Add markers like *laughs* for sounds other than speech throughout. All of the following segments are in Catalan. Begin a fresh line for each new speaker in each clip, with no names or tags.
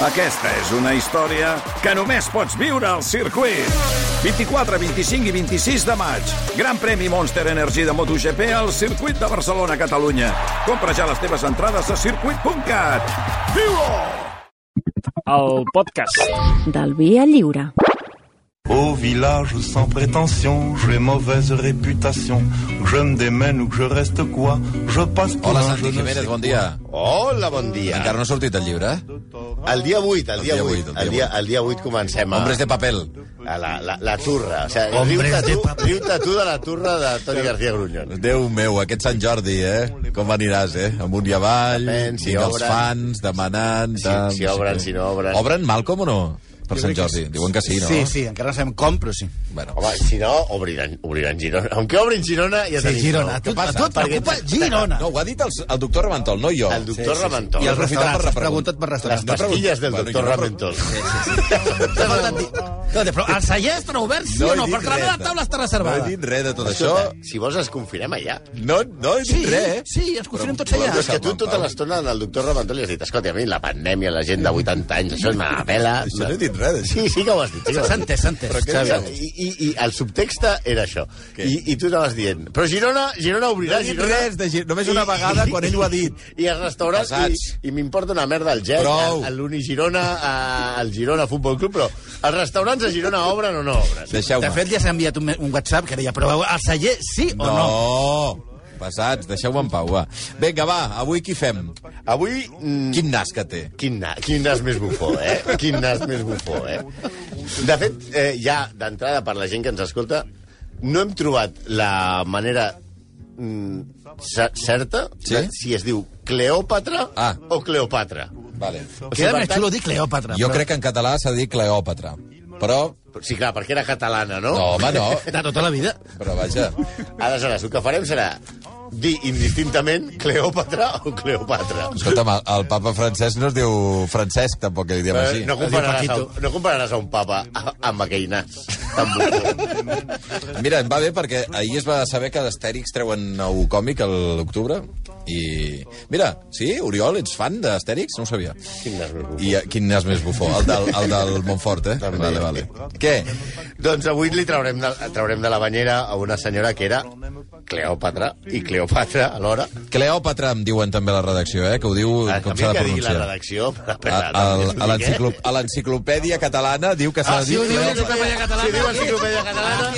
Aquesta és una història que només pots viure al circuit. 24, 25 i 26 de maig. Gran premi Monster Energy de MotoGP al circuit de Barcelona, Catalunya. Compra ja les teves entrades a circuit.cat. Viu-ho!
El podcast.
Del Via Lliure.
Au village sans prétention, j'ai mauvaise réputation. Je me démène ou que je reste quoi, je passe pour
Hola,
un
Santi Jiménez, bon dia.
Hola, bon dia.
Encara no ha sortit el llibre?
El dia 8, el,
El
dia
dia
8,
vuit, el
el,
dia
dia, el dia 8 comencem a,
Hombres de papel.
a la, la, la turra. O sigui, riu-te tu, riu tu de la turra de Toni García Grunyón.
Déu meu, aquest Sant Jordi, eh? Com aniràs, eh? Amunt i avall,
Depèn, si
vinga els
obren.
fans, demanant...
Si- si
no sé
obren, si no obren.
Obren Malcom o no? Per Sant Jordi. Diuen que sí, no?
Sí, sí, encara no sabem com, però sí.
Bueno,
Home, si no, obriran, obriran Girona. Aunque obrin Girona, ja
Sí,
tenim
Girona. A tu,
passa?
tu et preocupa Girona.
no, ho ha dit el, el doctor Reventol, no jo.
El doctor
Sí, sí, sí.
Ramentol.
I restaurants,
per
has preguntat per
Les
restaurants.
No pregunto.
pastilles del
Bueno,
doctor
no
Ramentol.
Faltat dir... Escolta, però el celler estarà obert, sí o no? Perquè la meva taula està
No
reservada.
he dit res de tot això.
si vols ens confinem allà.
No, no he dit
Sí,
res.
sí, ens confinem tots allà.
és que tu tota l'estona al doctor Ramentol li has dit escolta, a mi la pandèmia, la gent de 80 anys, això és una pela.
Això no he dit res, d'això.
Sí, sí que ho has dit. Sí
S'ha entès, s'ha entès. Xavi.
I, i, I el subtext era això.
Què?
I, I tu anaves dient, però Girona, Girona
No
obrirà,
he dit
Girona...
res, de Gir... només una vegada quan ell ho ha dit.
I els restaurants, i, i m'importa una merda el GEC,
Prou.
el- el l'Uni Girona, eh, el Girona Futbol Club, però els restaurants a Girona obren o no obren?
De fet, ja s'ha enviat un, un WhatsApp que deia, però el celler sí o no?
No, pesats, deixeu-me en pau, va. Vinga, va, avui qui fem?
Avui... Mm,
Quin nas que té?
Quin, na, quin nas més bufó, eh? Quin nas més bufó, eh? De fet, eh, ja d'entrada per la gent que ens escolta, no hem trobat la manera mm, cer- certa
Sí?
de si es diu Cleòpatra
Ah.
o Cleopatra.
Vale.
O
Queda
per
més
tant-
xulo dir Cleòpatra.
Jo
però-
crec que en català s'ha de dir Cleòpatra. Però,
Sí, clar, perquè era catalana, no?
no, home, no. *laughs*
De tota la vida.
Però vaja,
Aleshores, el que farem serà dir indistintament Cleòpatra o Cleopatra.
escolta'm, el, el papa Francesc no es diu Francesc, tampoc, que li diem
Eh,
així.
no, compararàs a, no compararàs a un papa a- amb aquell nas.
Mira, em va bé perquè ahir es va saber que d'Astèrix treuen nou còmic a l'octubre i... Mira, sí, Oriol, ets fan d'Astèrix? No ho sabia.
Quin nas més bufó.
I eh, quin nas més bufó? El del, el del Montfort, eh?
També.
Vale, vale. Què?
Doncs avui li traurem de, traurem de la banyera a una senyora que era Cleòpatra i Cleopatra alhora.
Cleòpatra, em diuen també la redacció, eh? Que ho diu
Ah,
com s'ha de
digui la
pronunciar.
redacció.
A,
eh?
a l'enciclopèdia catalana diu que s'ha
Ah,
de dir
ho diu
Cleòpatra.
l'enciclopèdia catalana. Si diu l'enciclopèdia catalana,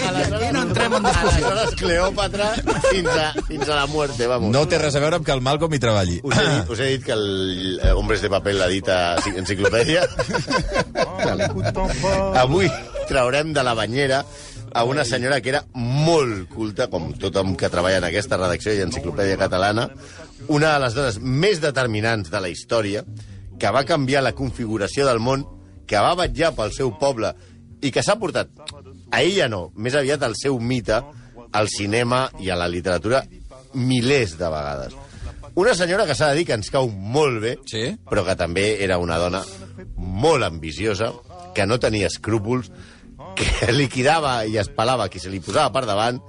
Aquí no entrem en discussió.
aleshores Cleòpatra fins a, fins a la muerte, vamos.
No té res a veure amb que el Malcolm hi treballi.
Us he, dit, us he dit que el eh, Hombres de Paper l'ha dit a ci- enciclopèdia. Avui traurem de la banyera a una senyora que era molt culta, com tothom que treballa en aquesta redacció i enciclopèdia catalana, una de les dones més determinants de la història, que va canviar la configuració del món, que va vetllar pel seu poble i que s'ha portat, a ella no, més aviat al seu mite, al cinema i a la literatura milers de vegades. Una senyora que s'ha de dir que ens cau molt bé,
Sí?
però que també era una dona molt ambiciosa, que no tenia escrúpols, que *laughs* liquidava i espalava qui se li posava per davant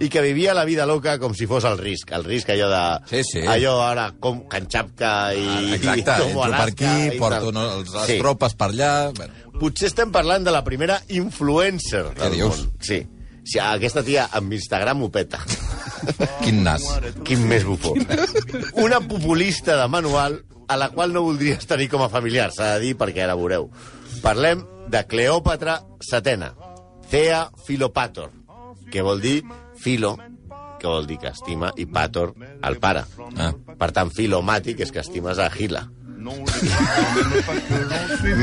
i que vivia la vida loca com si fos el risc. El risc allò de...
Sí, sí.
Allò ara com Can Xapca i...
Exacte,
i
entro per aquí,
i
porto no, les
Sí.
tropes per allà... Bueno,
Potser estem parlant de la primera influencer del
dius?
món. Sí. Si aquesta tia amb Instagram ho peta.
quin nas.
Quin més bufó. Una populista de manual a la qual no voldries tenir com a familiar, s'ha de dir perquè ara veureu. Parlem de Cleòpatra setena, Thea Philopator, que vol dir filo, que vol dir que estima, i pator, el pare.
Ah.
Per tant, filomàtic és que estimes a Gila.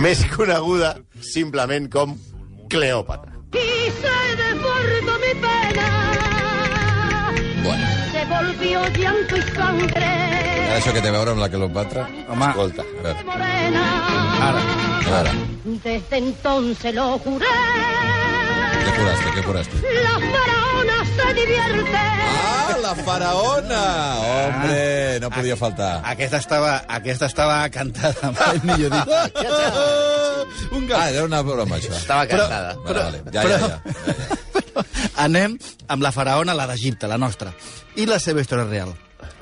Més coneguda simplement com Cleòpatra.
Y se desbordó mi pena.
Bueno,
Se volvió llanto y sangre.
ara això que té a veure amb la Cleopatra?
Home,
Escolta.
A veure,
Morena.
ara.
a veure.
Desde entonces lo juré.
Què curaste, què curaste?
La faraona se divierte.
Ah, la faraona! Hombre, no podia faltar.
Aquesta estava, aquesta estava cantada, mai millor dit. Un gat.
Ah, era una broma, això.
Estava cantada.
Vale, vale. Ja,
però-
ja, *laughs* ja. ja, ja.
Anem amb la faraona, la d'Egipte, la nostra, i la seva història real.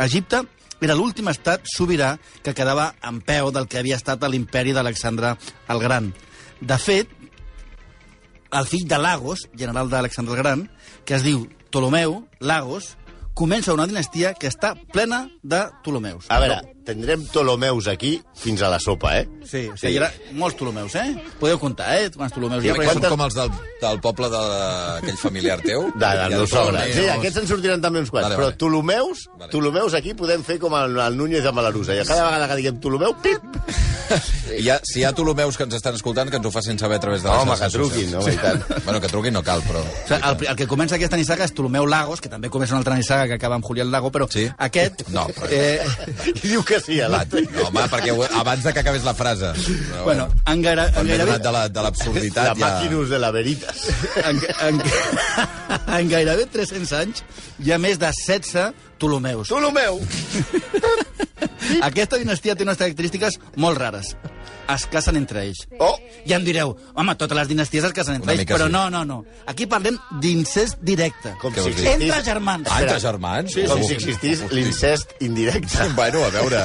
Egipte era l'últim estat sobirà que quedava en peu del que havia estat l'imperi d'Alexandre el Gran. De fet, el fill de Lagos, general d'Alexandre el Gran, que es diu Ptolomeu Lagos, comença una dinastia que està plena de Ptolemeus.
A veure, tindrem Ptolomeus aquí fins a la sopa, eh?
Sí, o sigui, hi ha molts Ptolemeus, eh? Podeu comptar, eh? Quants Ptolemeus hi ha? perquè
són
són-
com els del, del poble d'aquell familiar teu? *laughs*
De, del meu sogre. Sí, aquests en sortiran també uns quants.
Vale,
Però
vale.
Ptolemeus,
Vale.
Ptolemeus aquí podem fer com el, el Núñez de Malarusa. I a cada vegada que diguem Ptolomeu, pip! *laughs*
I ha, si hi ha Ptolemeus que ens estan escoltant, que ens ho facin saber a través de les
Home, que truquin, i tant. *laughs*
Bueno, que truquin no cal, però...
O sigui, el, el que comença aquesta nissaga és Ptolomeu Lagos, que també comença una altra nissaga que acaba amb Julián Lago, però
Sí?
aquest...
No, però-
Eh,
I *laughs* diu que sí, a l'altre.
No, home, perquè ho- abans de que acabés la frase. Però,
bueno, en,
quan
en gairebé...
de la- de l'absurditat
La
ja...
Maquinus de la Veritas.
En, en, en gairebé 300 anys hi ha més de 16 Ptolemeus.
Ptolomeu!
Aquesta dinastia té unes característiques molt rares. Es casen entre ells.
Oh!
Ja em direu, home, totes les dinasties es casen entre
Una
ells, però
sí.
no, no, no. Aquí parlem d'incest directe.
Com si existís...
Entre germans.
Ah, entre germans?
Sí, com si existís l'incest indirecte. *laughs*
Bueno, a veure...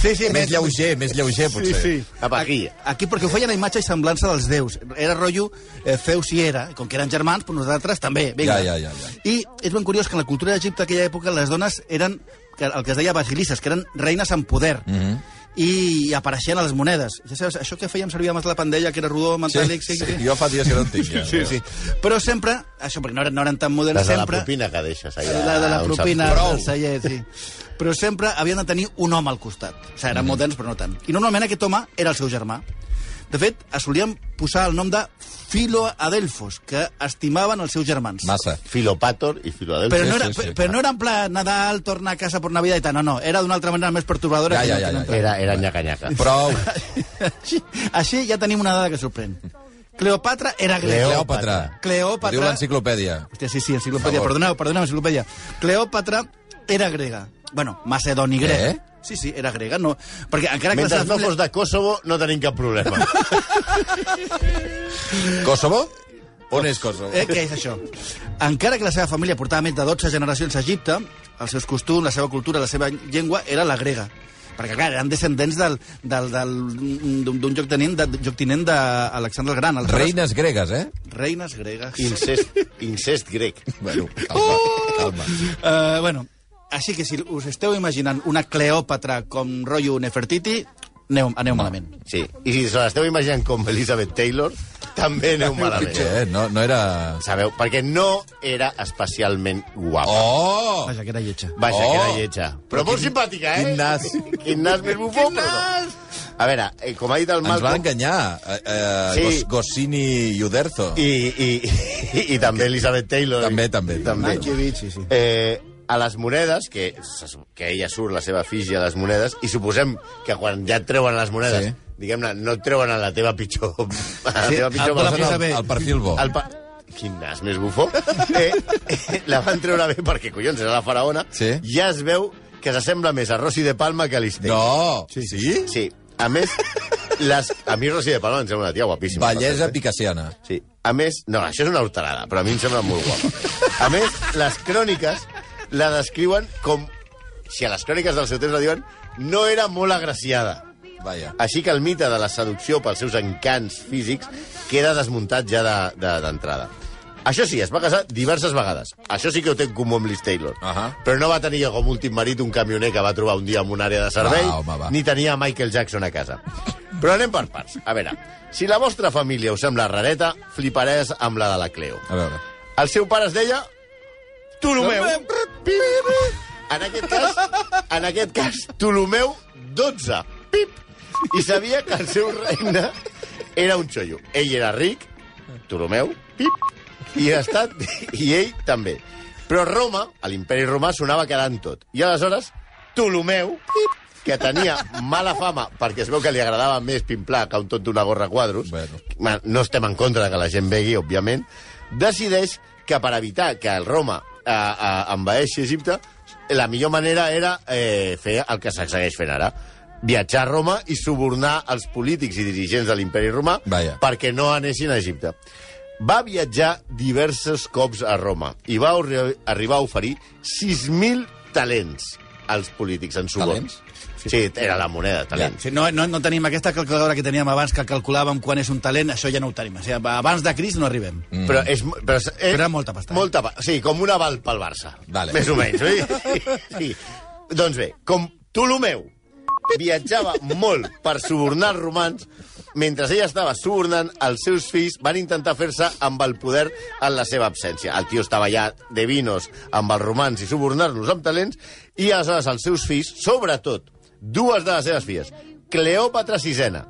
Sí, sí,
més lleuger, més lleuger, potser.
Sí, sí.
Cap aquí.
Aquí perquè ho feien a imatge i semblança dels déus. Era rotllo eh, Zeus i Hera, com que eren germans, però nosaltres també. Vinga.
Ja, ja, ja, ja.
I és ben curiós que en la cultura d'Egipte aquella època les dones eren que el que es deia basilisses, que eren reines amb poder. Mm. -hmm. I apareixien a les monedes. Ja sabes, això que fèiem servir abans la pandella, que era rodó, metàl·lic...
Sí, sí, jo fa dies que no en tinc, ja.
sí, sí. Però sempre, això perquè no eren, no eren tan moderns,
Les de la
sempre...
propina que deixes allà.
La de la propina
saps.
del celler, sí. Però sempre havien de tenir un home al costat. O sigui, eren moderns, però no tant. I normalment aquest home era el seu germà. De fet, es solien posar el nom de Filo Adelfos, que estimaven els seus germans.
Massa.
Filopator i Filadelfia.
Però no, era,
sí, sí,
però no era en plan Nadal, torna a casa per Navidad i tal, no, no. Era d'una altra manera més pertorbadora.
Ja,
que
ja, ja, ja.
entrava.
Era, era nyaca-nyaca. *laughs*
Prou.
així, així ja tenim una dada que sorprèn. Cleopatra era grega.
Cleòpatra.
Cleòpatra.
Ho diu l'enciclopèdia.
Hòstia, sí, sí, enciclopèdia. Perdoneu, perdoneu, enciclopèdia. Cleòpatra era grega. Bueno, macedoni grec.
Eh?
Sí, sí, era grega. No, perquè encara que
Mentre
la
no fos de Kosovo, no tenim cap problema. *laughs*
Kosovo? On és Kosovo?
Eh, què és això? Encara que la seva família portava més de 12 generacions a Egipte, els seus costums, la seva cultura, la seva llengua era la grega. Perquè, clar, eren descendents del, del, del, d'un d'un lloctinent, de, lloctinent d'Alexandre el Gran. Aleshores,
Reines gregues, eh?
Reines gregues.
incest, incest grec.
Bueno, calma, calma.
Uh, bueno, així que si us esteu imaginant una Cleòpatra com rotllo Nefertiti, aneu, aneu malament.
Sí. I si se l'esteu imaginant com Elizabeth Taylor, també aneu malament.
Pitjor, eh? No, no era...
Sabeu? Perquè no era especialment guapa.
Oh!
Vaja, que era lletja.
Vaja,
Oh!
que era lletja. Però molt simpàtica, eh?
quin nas.
Quin nas més bufó, però no. A veure, eh, com ha dit el
Ens van
Malcolm...
enganyar. Eh, eh,
Sí.
Gos, Goscini i Uderzo.
I, i, i, i també Elizabeth Taylor.
També, també.
també.
Mankiewicz, sí, sí.
Eh, a les monedes, que, que ella surt la seva fígia a les monedes, i suposem que quan ja et treuen les monedes,
Sí.
diguem-ne, no et treuen a la teva pitjor... A la
Sí,
teva
el
pitjor persona.
posa bé.
El perfil bo.
El pa... Quin nas més bufó. Eh, eh, la van treure bé perquè, collons, era la faraona.
Sí.
Ja es veu que s'assembla més a Rossi de Palma que a l'Istell.
No! Sí? sí?
Sí. A més, les... a mi Rossi de Palma em sembla una tia guapíssima.
Bellesa
eh?
picassiana.
Sí. A més, no, això és una horterada, però a mi em sembla molt guapa. A més, les cròniques la descriuen com... Si a les cròniques del seu temps la diuen, no era molt agraciada.
Vaja.
Així que el mite de la seducció pels seus encants físics queda desmuntat ja de- de- d'entrada. De, Això sí, es va casar diverses vegades. Això sí que ho té en comú amb Liz Taylor.
Ahà.
Però no va tenir com últim marit un camioner que va trobar un dia en una àrea de servei,
Va, home, va.
ni tenia Michael Jackson a casa. Però anem per parts. A veure, si la vostra família us sembla rareta, fliparàs amb la de la Cleo.
A veure.
El seu pare es deia Ptolomeu. En aquest cas, en aquest cas, Ptolomeu 12. Pip. I sabia que el seu regne era un xollo. Ell era ric, Ptolomeu, pip, i ha estat, i ell també. Però Roma, a l'imperi romà, sonava quedant tot. I aleshores, Ptolomeu, pip, que tenia mala fama perquè es veu que li agradava més pimplar que un tot d'una gorra quadros,
Bueno.
No estem en contra que la gent begui, òbviament, decideix que per evitar que el Roma eh, eh, envaeixi Egipte, la millor manera era eh, fer el que se segueix fent ara. Viatjar a Roma i subornar els polítics i dirigents de l'imperi romà
Vaja.
perquè no anessin a Egipte. Va viatjar diversos cops a Roma i va arri- arribar a oferir 6.000 talents. Els polítics en suborn.
Talents?
Sí, era la moneda, talents.
Sí, no, no, no tenim aquesta calculadora que teníem abans, que calculàvem quan és un talent, això ja no ho tenim. O sigui, abans de Cris no arribem.
Mm. Però, és, però, és,
Però era molta pasta, eh?
Molta pasta. Sí, com un aval pel Barça.
Vale.
Més o menys. Oi? *laughs* Sí. Doncs bé, com Ptolomeu viatjava molt per subornar els romans, mentre ella estava subornant, els seus fills van intentar fer-se amb el poder en la seva absència. El tio estava ja de vinos amb els romans i subornar-los amb talents, i aleshores els seus fills, sobretot, dues de les seves filles, Cleòpatra sisena,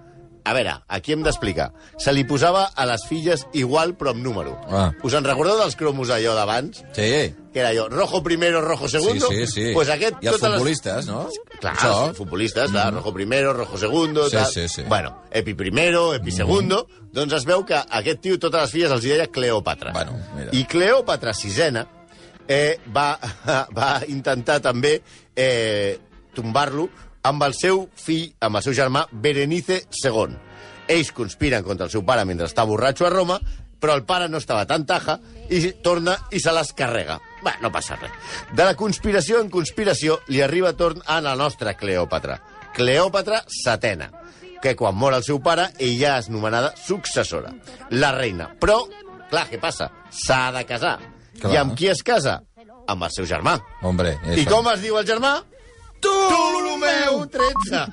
a veure, aquí hem d'explicar. Se li posava a les filles igual, però amb número.
Ah.
Us en recordeu dels cromos allò d'abans?
Sí.
Que era allò, rojo primero, rojo segundo?
Sí, sí, sí.
Pues aquest,
I els
totes les-
futbolistes, no?
Clar,
Això.
els futbolistes, clar, rojo primero, rojo segundo...
Sí,
tal.
sí, sí.
Bueno, epi primero, epi segundo... Doncs es veu que aquest tio, totes les filles, els deia Cleòpatra.
Bueno, mira.
I Cleòpatra sisena eh, va, *laughs* va intentar també eh, tombar-lo amb el seu fill, amb el seu germà, Berenice II. Ells conspiren contra el seu pare mentre està borratxo a Roma, però el pare no estava tan taja i torna i se les carrega. Bé, no passa res. De la conspiració en conspiració li arriba torn a la nostra Cleòpatra. Cleòpatra setena, que quan mor el seu pare, ella és nomenada successora, la reina. Però, clar, què passa? S'ha de casar.
Clar.
I amb qui es casa? Amb el seu germà.
Hombre,
I com es diu el germà? Ptolomeu 13.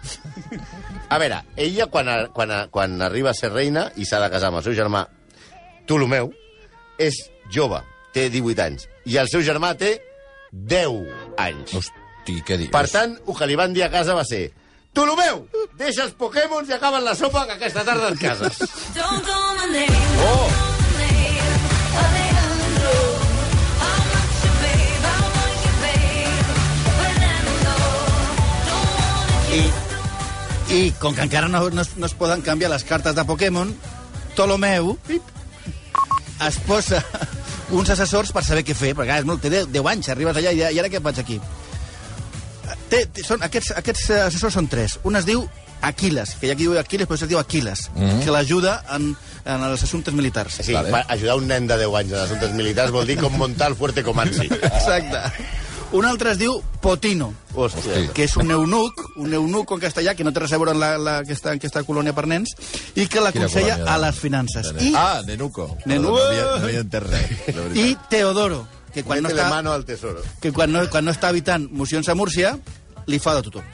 A veure, ella, quan, a- quan, a- quan arriba a ser reina i s'ha de casar amb el seu germà Ptolomeu, és jove, té 18 anys, i el seu germà té 10 anys.
Hosti, què dius?
Per tant, el que li van dir a casa va ser Ptolomeu, deixa els Pokémon i acaben la sopa que aquesta tarda et cases.
Don't call my name.
Oh!
I, I com que encara no, no, es, no es poden canviar les cartes de Pokémon, Ptolomeu es posa uns assessors per saber què fer, perquè és molt, té 10, 10 anys, arribes allà i, i ara què faig aquí? Té, té, són, aquests, aquests assessors són tres. Un es diu Aquiles, que hi ha qui diu Aquiles, però es diu Aquiles, mm -hmm. que l'ajuda en, en els assumptes militars.
Sí,
Vale.
ajudar un nen de 10 anys en assumptes militars vol dir com muntar el Fuerte Comansi.
Exacte. Un altre es diu Potino,
Hòstia.
que és un eunuc, un eunuc en castellà, que no té res a veure amb la, la, aquesta, aquesta colònia per nens, i que l'aconsella a les finances. I,
Ah, Nenuco.
Nenuco.
No havia, no havia entès res, la veritat.
I Teodoro, que quan no, està,
mano al tesoro.
que quan no, quan no està evitant mocions a Múrcia, li fa de tothom.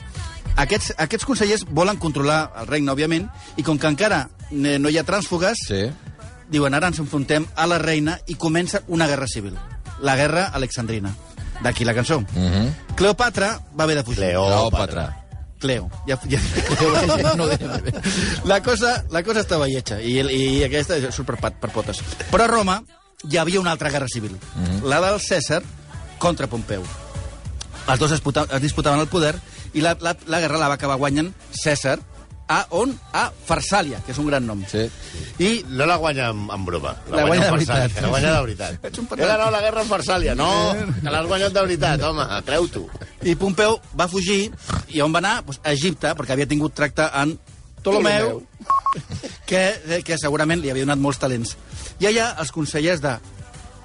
Aquests, aquests consellers volen controlar el regne, òbviament, i com que encara no hi ha trànsfugues,
Sí.
diuen ara ens enfrontem a la reina i comença una guerra civil. La guerra alexandrina. D'aquí la cançó.
Mm -hmm.
Cleopatra va haver de fugir.
Cleòpatra.
Cleo. Ja, ja, ja, no *laughs* la, cosa, la cosa estava lletja i, i aquesta surt per, per potes. Però a Roma hi havia una altra guerra civil. Mm -hmm. La del Cèsar contra Pompeu. Els dos es, puta, es disputaven el poder i la, la, la guerra la va acabar guanyant Cèsar a on? A Farsàlia, que és un gran nom.
Sí.
I
No la guanya amb, amb broma.
La guanya de
amb Farsàlia,
veritat.
La guanya de veritat. *laughs*
Ets un
He ganat la guerra amb Farsàlia. No, que l'has guanyat de veritat, home, creu-t'ho.
I Pompeu va fugir i on va anar? Pues, a Egipte, perquè havia tingut tracte amb Ptolomeu, que, eh, que segurament li havia donat molts talents. I allà els consellers de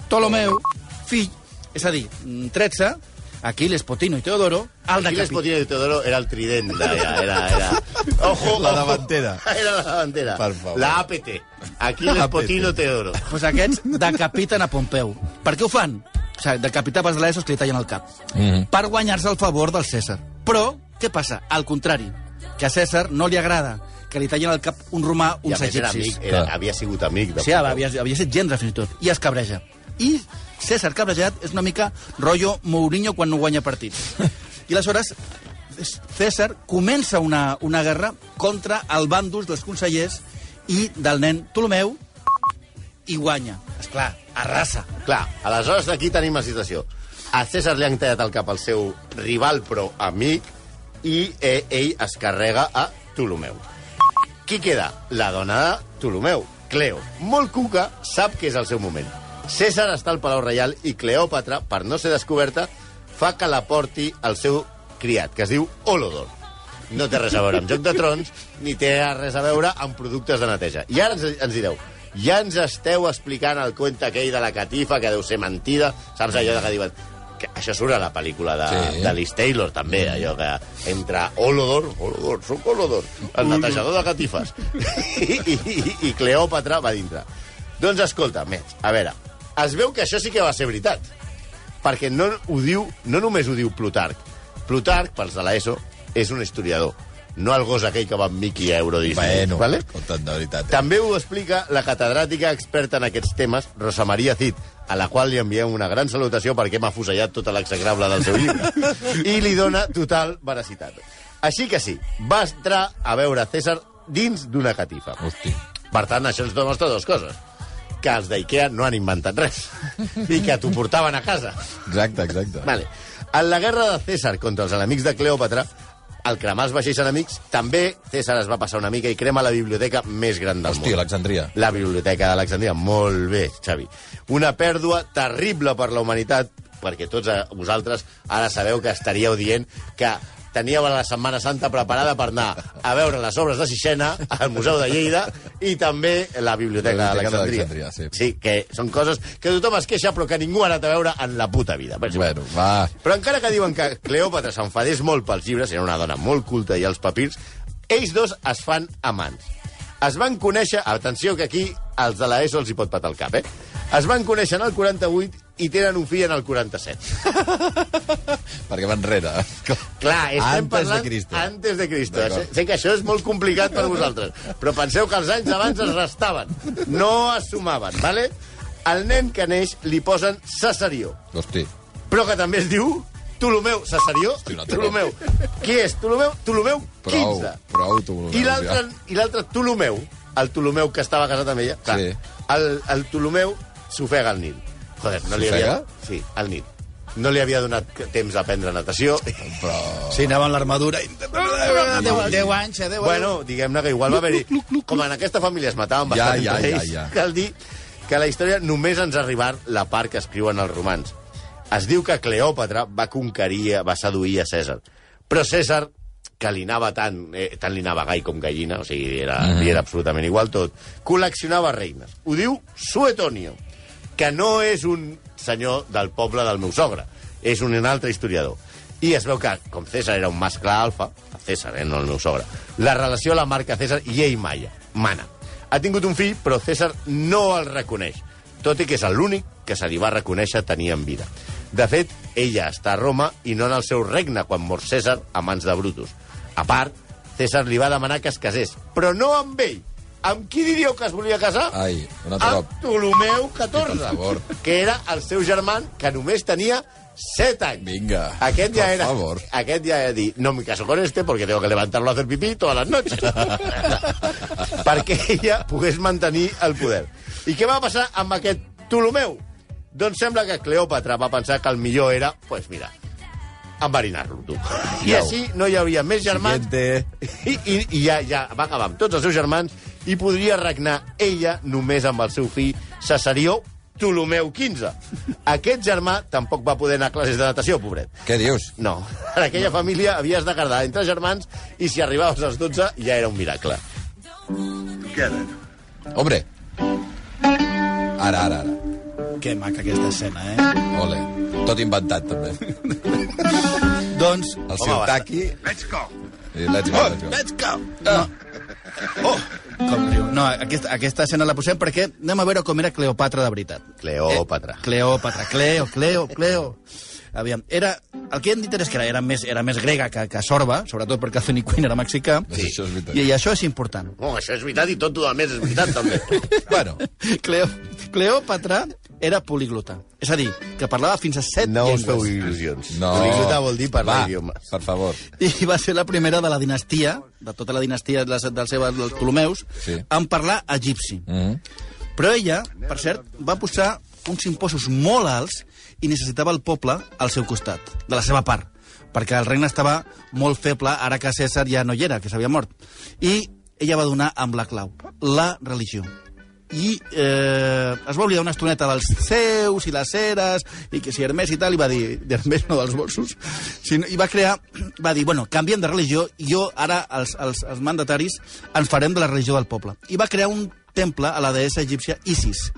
Ptolomeu, fill, és a dir, mm, 13, Aquiles, Potino i Teodoro, el de
Aquiles
Capi...
Potino i Teodoro era el trident d'allà, era, era... *laughs* Ojo,
La
ojo.
davantera. *laughs*
Era la davantera.
Per favor.
La APT. Aquiles
APT.
Potino Teodoro.
Pues aquests decapiten a Pompeu. Per què ho fan? O sigui, decapitar pels lesos que li tallen el cap.
Mm -hmm.
Per guanyar-se el favor del Cèsar. Però, què passa? Al contrari, que a Cèsar no li agrada que li tallin el cap un romà, uns
més era
egipcis.
amic, era, havia sigut amic. De
Sí, havia, havia estat gendre, fins i tot. I es cabreja. I César cabrejat és una mica rotllo Mourinho quan no guanya partits. *laughs* I aleshores César comença una, una guerra contra el bàndol dels consellers i del nen Ptolomeu i guanya. És clar, arrasa.
Clar, aleshores aquí tenim la situació. A César li han tallat el cap al seu rival, però amic, i eh, ell es carrega a Ptolomeu. Qui queda? La dona de Ptolomeu, Cleo. Molt cuca, sap que és el seu moment. César està al Palau Reial i Cleòpatra, per no ser descoberta, fa que la porti el seu criat, que es diu Olodor. No té res a veure amb Joc de Trons, ni té res a veure amb productes de neteja. I ara ens, ens direu, ja ens esteu explicant el conte aquell de la catifa, que deu ser mentida, saps allò que diuen que això surt a la pel·lícula de,
Sí.
de Liz Taylor, també, allò que entra Olodor, Olodor, soc Olodor, el netejador de catifes, *laughs* i, i, i, i Cleòpatra va dintre. Doncs escolta, més, a veure, es veu que això sí que va ser veritat, perquè no ho diu, no només ho diu Plutarc. Plutarc, pels de l'ESO, és un historiador, no el gos aquell que va amb Mickey a Euro Disney.
Bueno,
vale?
escolta't, de veritat. Eh?
També ho explica la catedràtica experta en aquests temes, Rosa Maria Cid, a la qual li enviem una gran salutació perquè m'ha fusellat tota l'execrable del seu llibre. *laughs* I li dona total veracitat. Així que sí, va entrar a veure César dins d'una catifa.
Hosti.
Per tant, això ens demostra dues coses. Que els d'IKEA no han inventat res. I que t'ho portaven a casa.
Exacte, exacte.
Vale. En la guerra de César contra els enemics de Cleòpatra, al cremar els vaixells enemics, també César es va passar una mica i crema la biblioteca més gran del
Hosti,
món.
Alexandria.
La biblioteca d'Alexandria. Molt bé, Xavi. Una pèrdua terrible per la humanitat, perquè tots vosaltres ara sabeu que estaríeu dient que teníeu la Setmana Santa preparada per anar a veure les obres de Sixena al Museu de Lleida i també la Biblioteca
Biblioteca
d'Alexandria.
sí.
sí, que són coses que tothom es queixa però que ningú ha anat a veure en la puta vida. Per exemple.
Bueno, va.
Però encara que diuen que Cleòpatra s'enfadés molt pels llibres, era una dona molt culta i els papirs, ells dos es fan amants. Es van conèixer, atenció que aquí als de l'ESO els hi pot patar el cap, eh? Es van conèixer en el 48 i tenen un fill en el 47. *laughs*
Perquè va enrere.
Clar, estem
Antes
parlant
de Cristo.
antes de Cristo. Sé, sé que això és molt complicat per vosaltres, però penseu que els anys abans es restaven, no es sumaven, ¿vale? Al nen que neix li posen Cesarió,
Hosti.
però que també es diu Ptolomeu. Cesarió?
Hosti,
Ptolomeu. Qui és? Ptolomeu? Ptolomeu
Prou,
15.
prou, tu.
I l'altre i l'altre Ptolomeu, el Ptolomeu que estava casat amb ella, clar,
Sí.
el, el Ptolomeu s'ofega al Nil. Joder, no li havia... Sí, al Nil. No li havia donat temps a aprendre natació.
Però...
Sí, anava amb l'armadura. i- 10, 10 anys, eh? 10 anys.
Bueno, diguem-ne que igual va haver-hi... Com en aquesta família es mataven
Ja,
bastant
ja,
entre
ja,
ells,
ja.
cal dir que a la història només ens ha arribat la part que escriuen els romans. Es diu que Cleòpatra va conquerir, va seduir a Cèsar. Però Cèsar, que li anava tant, eh, tant li anava gai com gallina, o sigui, era, mm. -hmm. li era absolutament igual tot, col·leccionava reines. Ho diu Suetonio, que no és un senyor del poble del meu sogre, és un altre historiador. I es veu que, com César era un mascle alfa, César, eh, no el meu sogre, la relació la marca César i ell Maya, mana. Ha tingut un fill, però César no el reconeix, tot i que és l'únic que se li va reconèixer tenir en vida. De fet, ella està a Roma i no en el seu regne quan mor César a mans de Brutus. A part, César li va demanar que es casés, però no amb ell. Amb qui diríeu que es volia casar?
Ai, un altre
amb
cop.
Ptolomeu XIV, que era el seu germà que només tenia 7 anys.
Vinga,
Aquest ja era,
favor.
Aquest ja era dir, no me caso con este porque tengo que levantarlo a hacer pipí todas las noches. *laughs* perquè ella pogués mantenir el poder. I què va passar amb aquest Ptolomeu? Doncs sembla que Cleòpatra va pensar que el millor era, pues mira, enverinar-lo, tu. I així no hi hauria més germans
Siguiente.
i, i, i ja, ja va acabar amb tots els seus germans i podria regnar ella només amb el seu fill Cesarió Ptolomeu XV. Aquest germà tampoc va poder anar a classes de natació, pobret.
Què dius?
No, *laughs* en aquella família havies de quedar entre germans i si arribaves als 12 ja era un miracle.
Hombre. Ara, ara, ara.
Que maca aquesta escena, eh?
Ole. Tot inventat, també. *laughs*
Doncs...
El
Home,
Sirtaki... Let's go. Let's go, let's go.
Let's go! No. Oh, com riu. No, aquesta, aquesta escena la posem perquè anem a veure com era Cleopatra de veritat.
Cleòpatra.
Eh, Cleòpatra, Cleo, Cleo, Cleo. Aviam, era, el que hem dit és que era, era, més, era més grega que, que sorba, sobretot perquè Anthony Quinn era mexicà,
Sí, això és veritat.
i, i això és important.
No, això és veritat i tot el més és veritat, també. *laughs*
Bueno,
Cleo, Cleòpatra era poliglota. És a dir, que parlava fins a set
No us feu
llengües.
il·lusions.
no...
Poliglota vol dir parlar
Va,
idiomes.
per favor.
I va ser la primera de la dinastia, de tota la dinastia dels, dels, seus, dels Ptolemeus,
Sí.
en parlar egipci.
Mm.
Però ella, per cert, va posar uns impostos molt alts i necessitava el poble al seu costat, de la seva part, perquè el regne estava molt feble ara que César ja no hi era, que s'havia mort. I ella va donar amb la clau, la religió. I eh, es va oblidar una estoneta dels seus i les eres, i que si Hermès i tal, i va dir, d'Hermès no dels bolsos, sinó, i va crear, va dir, bueno, canviem de religió, jo ara, els, els, els mandataris, ens farem de la religió del poble. I va crear un temple a la deessa egípcia Isis,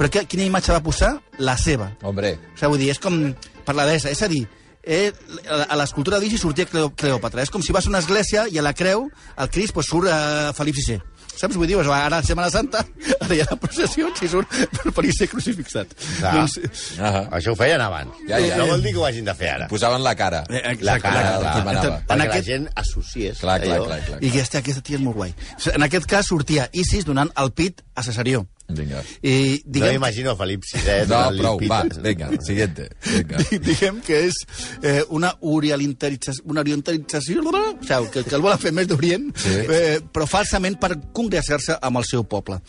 Però que, quina imatge va posar? La seva.
Hombre,
O sigui, vull dir, és com per la deessa. És a dir, eh, a a l'escultura d'Igi sortia Cleo, Cleòpatra. És com si vas a una església i a la creu, al Crist, pues, surt eh, Felip VI. Saps? Vull dir, pues, ara a Setmana Santa, *laughs* ara hi ha la processió i surt Felip VI crucifixat.
Clar.
Doncs,
ah,
Això ho feien abans.
Ja, ja.
No vol dir que ho hagin de fer ara.
posaven la cara.
Eh, exacte,
La cara,
clar,
clar.
qui manava.
En
Perquè
aquest-
la gent associés
Clar, clar,
allò.
clar, clar.
I aquesta, aquesta tia és molt guai. En aquest cas sortia Isis donant el pit a Cesarió.
Vinga.
I
No
diguem,
m'imagino Felip VI.
No, prou, va, vinga, siguiente. Vinga. *laughs*
diguem que és eh, una orientalització, una orientalització o sigui, que, que el volen fer més d'Orient,
Sí.
eh, però falsament per congressar-se amb el seu poble.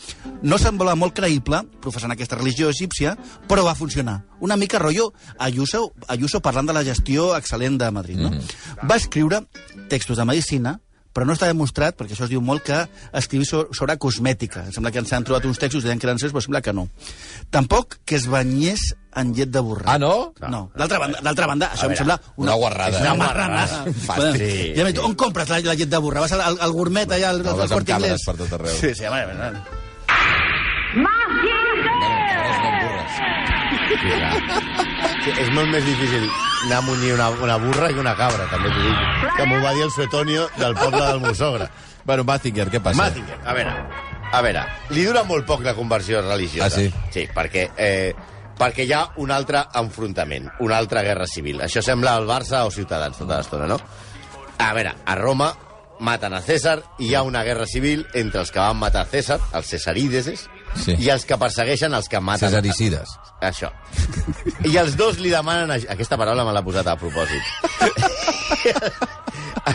No semblava molt creïble, professant aquesta religió egípcia, però va funcionar. Una mica rotllo Ayuso, Ayuso parlant de la gestió excel·lent de Madrid. No? Va escriure textos de medicina, però no està demostrat, perquè això es diu molt, que escrivir so- sobre cosmètica. Em sembla que ens han trobat uns textos, deien que eren seus, però sembla que no. Tampoc que es banyés en llet de borrà.
Ah, no?
No, d'altra banda, d'altra banda, això
veure,
em sembla
una guarrada.
Una
Una
marranada.
Fàstic.
Ja m'he dit, on compres la, la llet de burra? Vas al, al, al gourmet allà, al,
No,
al, al Corte
càmeres
Inglés?
per tot arreu.
Sí, sí, home, home.
Sí. Sí, és molt més difícil anar a munyir una, una burra que una cabra, també t'ho dic. Que m'ho va dir el Suetonio del poble del meu sogre.
Bueno, Mazinger, què passa?
Mazinger, a veure, a veure, li dura molt poc la conversió religiosa.
Ah, sí?
Sí, perquè, eh, perquè hi ha un altre enfrontament, una altra guerra civil. Això sembla el Barça o Ciutadans tota l'estona, no? A veure, a Roma maten a César i hi ha una guerra civil entre els que van matar César, els cesarideses,
Sí.
i els que persegueixen els que maten...
Cesaricides.
Això. I els dos li demanen... aj- Aquesta paraula me l'ha posat a propòsit. *laughs*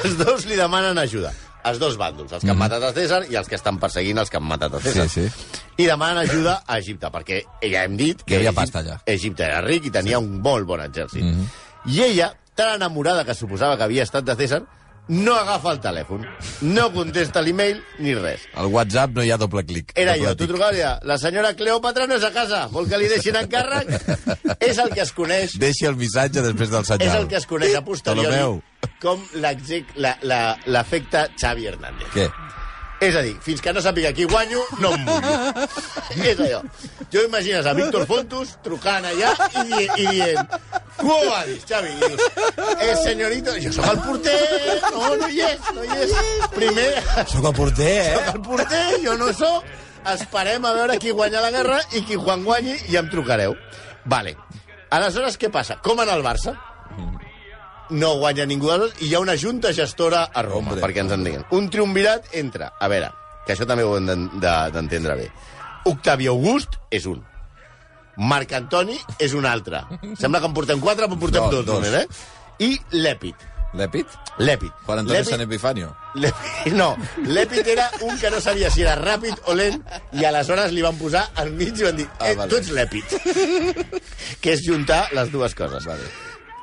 els dos li demanen ajuda. Els dos bàndols, els que han matat a César i els que estan perseguint els que han matat a César.
Mhm. Sí, sí.
I demanen ajuda a Egipte, perquè ja hem dit que
Hi havia pasta allà.
Egipte era ric i tenia un molt bon exèrcit.
Mhm.
I ella, tan enamorada que suposava que havia estat de César, no agafa el telèfon, no contesta l'email ni res.
Al WhatsApp no hi ha doble clic.
Era
Doble
jo, tu trucaves la senyora Cleòpatra no és a casa, vol que li deixin encàrrec? *laughs* és el que es coneix,
Deixi el missatge després del senyal.
és el que es coneix a posteriori
Ptolomeu.
com l'efecte Xavi Hernández.
Què?
És a dir, fins que no sàpiga qui guanyo, no em mullo. *laughs* és allò. Jo imagines a Víctor Fontus trucant allà i, di i dient Quo vadis, Xavi? I dius, eh, senyorito, jo sóc el porter, no, no hi és, no hi és. Primer, *laughs*
Sóc el porter,
sóc
eh?
el porter, jo no sóc. Esperem a veure qui guanya la guerra i qui quan guanyi i em trucareu. Vale. Aleshores, què passa? Com en el Barça? No guanya ningú dels dos i hi ha una junta gestora a Roma,
Hombre.
perquè ens entenguin. Un triumvirat entra. A veure, que això també ho hem d'en- de- d'entendre bé. Octavi August és un. Marc Antoni és un altre. Sembla que en portem quatre, però en portem
No,
dos,
dos.
només, eh? I l'Èpid.
L'Èpid?
L'Èpid.
Juan Antonio San Epifanio.
L'Èpid, no, l'Èpid era un que no sabia si era ràpid o lent i aleshores li van posar al mig i van dir
Ah,
eh,
vale.
tu ets l'Èpid. *laughs* que és juntar les dues coses. Vale.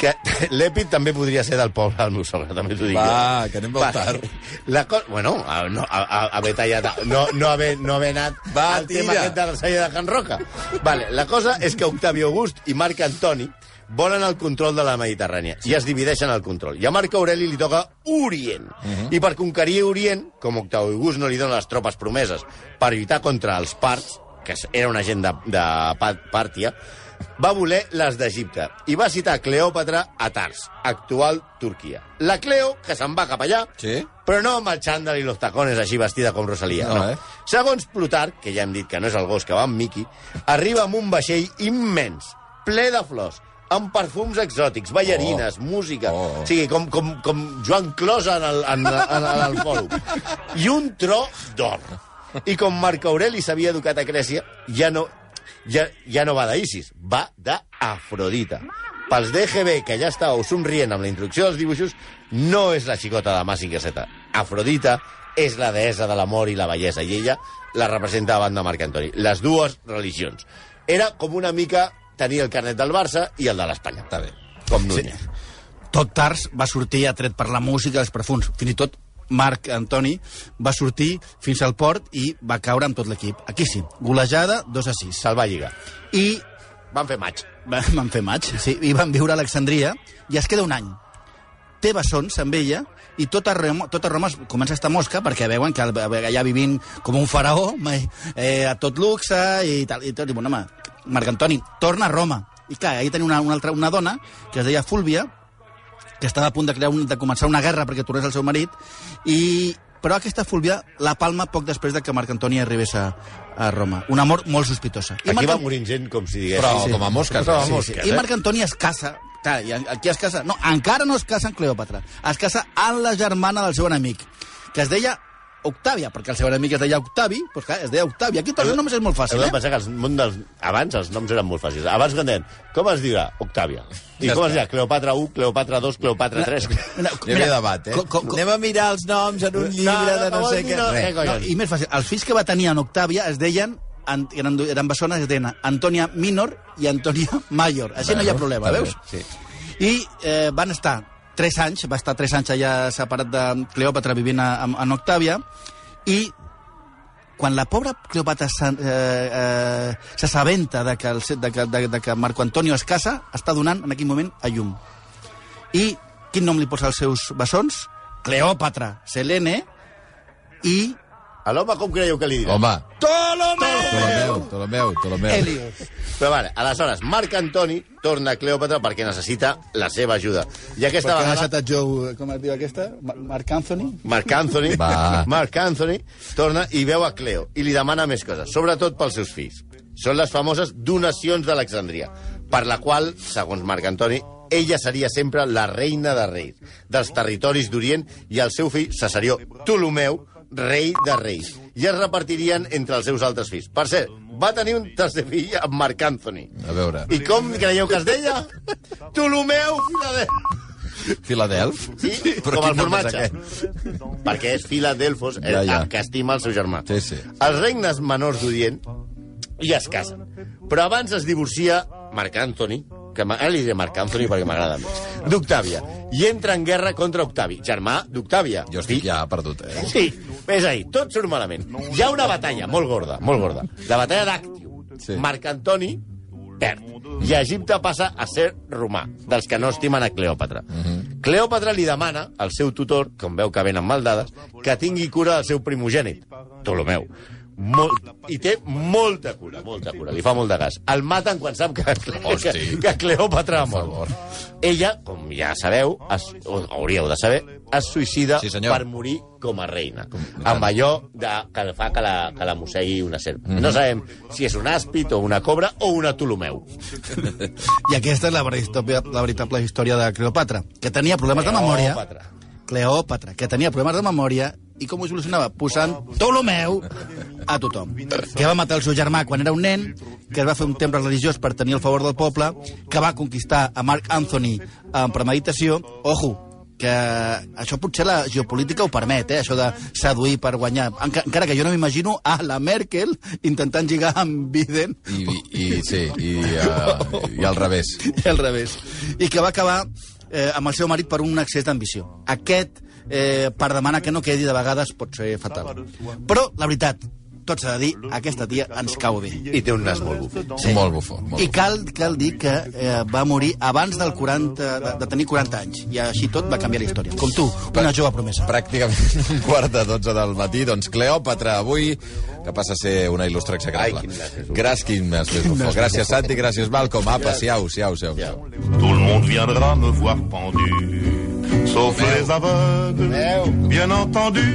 Que *laughs* l'Èpid també podria ser del poble del meu sogre, també t'ho dic.
Va, que anem molt tard. *laughs*
La co... Bueno, a, no, a, a, haver tallat... No, no, haver, no haver anat
Va,
al tema
tira.
aquest de la salla de Can Roca. Vale, la cosa és que Octavi August i Marc Antoni volen el control de la Mediterrània i es divideixen el control. I a Marc Aureli li toca Orient. I per conquerir Orient, com Octavi August no li dona les tropes promeses per lluitar contra els parts, que era una gent de, de Pàrtia, va voler les d'Egipte i va citar Cleòpatra a Tars, actual Turquia. La Cleo, que se'n va cap allà,
Sí?
però no amb el xandall i los tacones així vestida com Rosalia.
No,
No,
eh?
Segons Plutarc, que ja hem dit que no és el gos que va amb Mickey, arriba amb un vaixell immens, ple de flors, amb perfums exòtics, ballarines, oh. música...
Oh.
O sigui, com, com, com Joan Closa en el, en, en, en el fòrum. I un tro d'or. I com Marc Aureli s'havia educat a Grècia, ja no, ja, ja no va d'Isis, va d'Afrodita. Pels DGB, que ja estàveu somrient amb la introducció dels dibuixos, no és la xicota de Massinger Z. Afrodita és la deessa de l'amor i la bellesa, i ella la representa davant de Marc Antoni. Les dues religions. Era com una mica tenir el carnet del Barça i el de l'Espanya.
Està bé.
Com Núñez. Sí.
Tot Tars va sortir atret per la música, els perfums. Fins i tot Marc Antoni va sortir fins al port i va caure amb tot l'equip. Aquí sí, golejada 2 a 6.
Se'l va lligar.
I
Van fer maig.
va- van fer maig, sí, i van viure a Alexandria i es queda un any. Té bessons amb ella i tota Roma, tota Roma comença a estar mosca perquè veuen que allà vivint com un faraó, mai- eh, a tot luxe i tal. I tot, i, bueno, home, Marc Antoni torna a Roma. I clar, ahir tenia una, una, altra, una dona que es deia Fúlvia, que estava a punt de, crear un, de començar una guerra perquè tornés el seu marit, i, però aquesta Fúlvia la palma poc després de que Marc Antoni arribés a, a Roma. Una mort molt sospitosa. I
Aquí
Marc
va morint gent, com si digués.
Però com a mosques.
Però
eh?
a mosques,
I
eh?
Marc Antoni es casa... Clar, i aquí es casa... No, encara no es casa amb Cleòpatra. Es casa amb la germana del seu enemic, que es deia Octàvia, perquè el seu enemic es deia Octavi, doncs clar, es deia Octàvia. Aquí tots els noms és molt fàcil,
de
eh?
pensar que els món dels... abans els noms eren molt fàcils. Abans que deien, com es dirà? Octàvia. I
Ja
com es dirà? Cleopatra 1, Cleopatra 2, Cleopatra 3.
Mira,
Hi havia debat, eh?
co- co- co-
Anem a mirar els noms en un llibre de no sé
dir
què.
no-
Res.
què collons?
No, I més fàcil, els fills que va tenir en Octàvia es deien eren, eren bessones, es deien Antònia Minor i Antònia Mayor. Així no hi ha problema, veus?
bé, sí.
I eh, van estar tres anys, va estar tres anys allà separat de Cleòpatra vivint a, a, en Octàvia, i quan la pobra Cleòpatra s'ha- eh, eh, s'assabenta de, que el, de, que, de, de que Marco Antonio es casa, està donant en aquell moment a llum. I quin nom li posa als seus bessons? Cleòpatra, Selene i
A l'home com creieu que li dirà?
Home,
Ptolomeu!
Ptolomeu, Ptolomeu, Ptolomeu.
Helios.
Però vale, aleshores, Marc Antoni torna a Cleòpatra perquè necessita la seva ajuda. I aquesta
Perquè ha
vegada...
deixat a Joe, com es diu aquesta? Ma- Marc Anthony?
Marc Anthony,
Va. *laughs*
Marc Anthony torna i veu a Cleo i li demana més coses, sobretot pels seus fills. Són les famoses donacions d'Alexandria, per la qual, segons Marc Antoni, ella seria sempre la reina de reis, dels territoris d'Orient, i el seu fill Cesarió Ptolomeu, rei de reis. I es repartirien entre els seus altres fills. Per cert, va tenir un tercer fill amb Marc Anthony.
A veure,
I com creieu que es deia? Ptolomeu Filadelf.
Filadelf?
Sí,
Però
com el formatge. Perquè és Filadelfos,
Ja,
ja,
ja.
que estima el seu germà.
Sí, sí.
Els regnes menors d'Orient ja es casen. Però abans es divorcia Marc Anthony, que ara li diré Marc Anthony perquè m'agrada més, d'Octàvia, i entra en guerra contra Octavi, germà d'Octàvia.
Jo estic ja perdut, eh?
Sí, ves ahí, tot surt malament. Hi ha una batalla molt gorda, molt gorda. La batalla d'Actiu.
Sí.
Sí. Marc Antoni perd. I Egipte passa a ser romà, dels que no estimen a Cleòpatra. Uh -huh. Cleòpatra li demana al seu tutor, com veu que venen mal dades, que tingui cura del seu primogènit, Ptolomeu. Molt, I té molta cura, molta cura. Li fa molt de gas. El maten quan sap que, *laughs*
Hosti.
que, que Cleòpatra ha
Per
mort. Ella, com ja sabeu, es, o hauríeu de saber, es suïcida
Sí, senyor.
per morir com a reina. Amb allò de, que fa que la, que la mossegui una serp. No sabem si és un àspid o una cobra o una Ptolomeu.
I aquesta és la veritable, la veritable història de Cleòpatra, que tenia problemes de memòria.
Cleòpatra.
Que tenia problemes de memòria i com ho solucionava? Posant Ptolomeu a tothom. Que va matar el seu germà quan era un nen, que es va fer un temple religiós per tenir el favor del poble, que va conquistar a Marc Anthony amb premeditació. Ojo, que això potser la geopolítica ho permet, eh? això de seduir per guanyar. Enca encara que jo no m'imagino a la Merkel intentant lligar amb Biden
I, i, i sí, i, uh, i al revés.
i al revés. I que va acabar eh, amb el seu marit per un excés d'ambició. Aquest, eh, per demanar que no quedi, de vegades pot ser fatal. Però, la veritat, tot s'ha de dir, aquesta tia ens cau bé.
I té un nas molt bufó.
Sí. Molt bufó. Molt
I cal, cal dir que eh, va morir abans del 40, de, de tenir 40 anys. I així tot va canviar la història. Com tu, una jove promesa.
Pràcticament *laughs* un quart de 12 del matí. Doncs Cleòpatra, avui, que passa a ser una il·lustre execrable.
Ai, quin nas més bufó.
Gràcies, quin nas més bufó. Gràcies, Santi, gràcies, Malcolm. Apa, siau, siau, siau.
Tout le monde viendra me voir pendu, sauf les aveugles, bien entendu.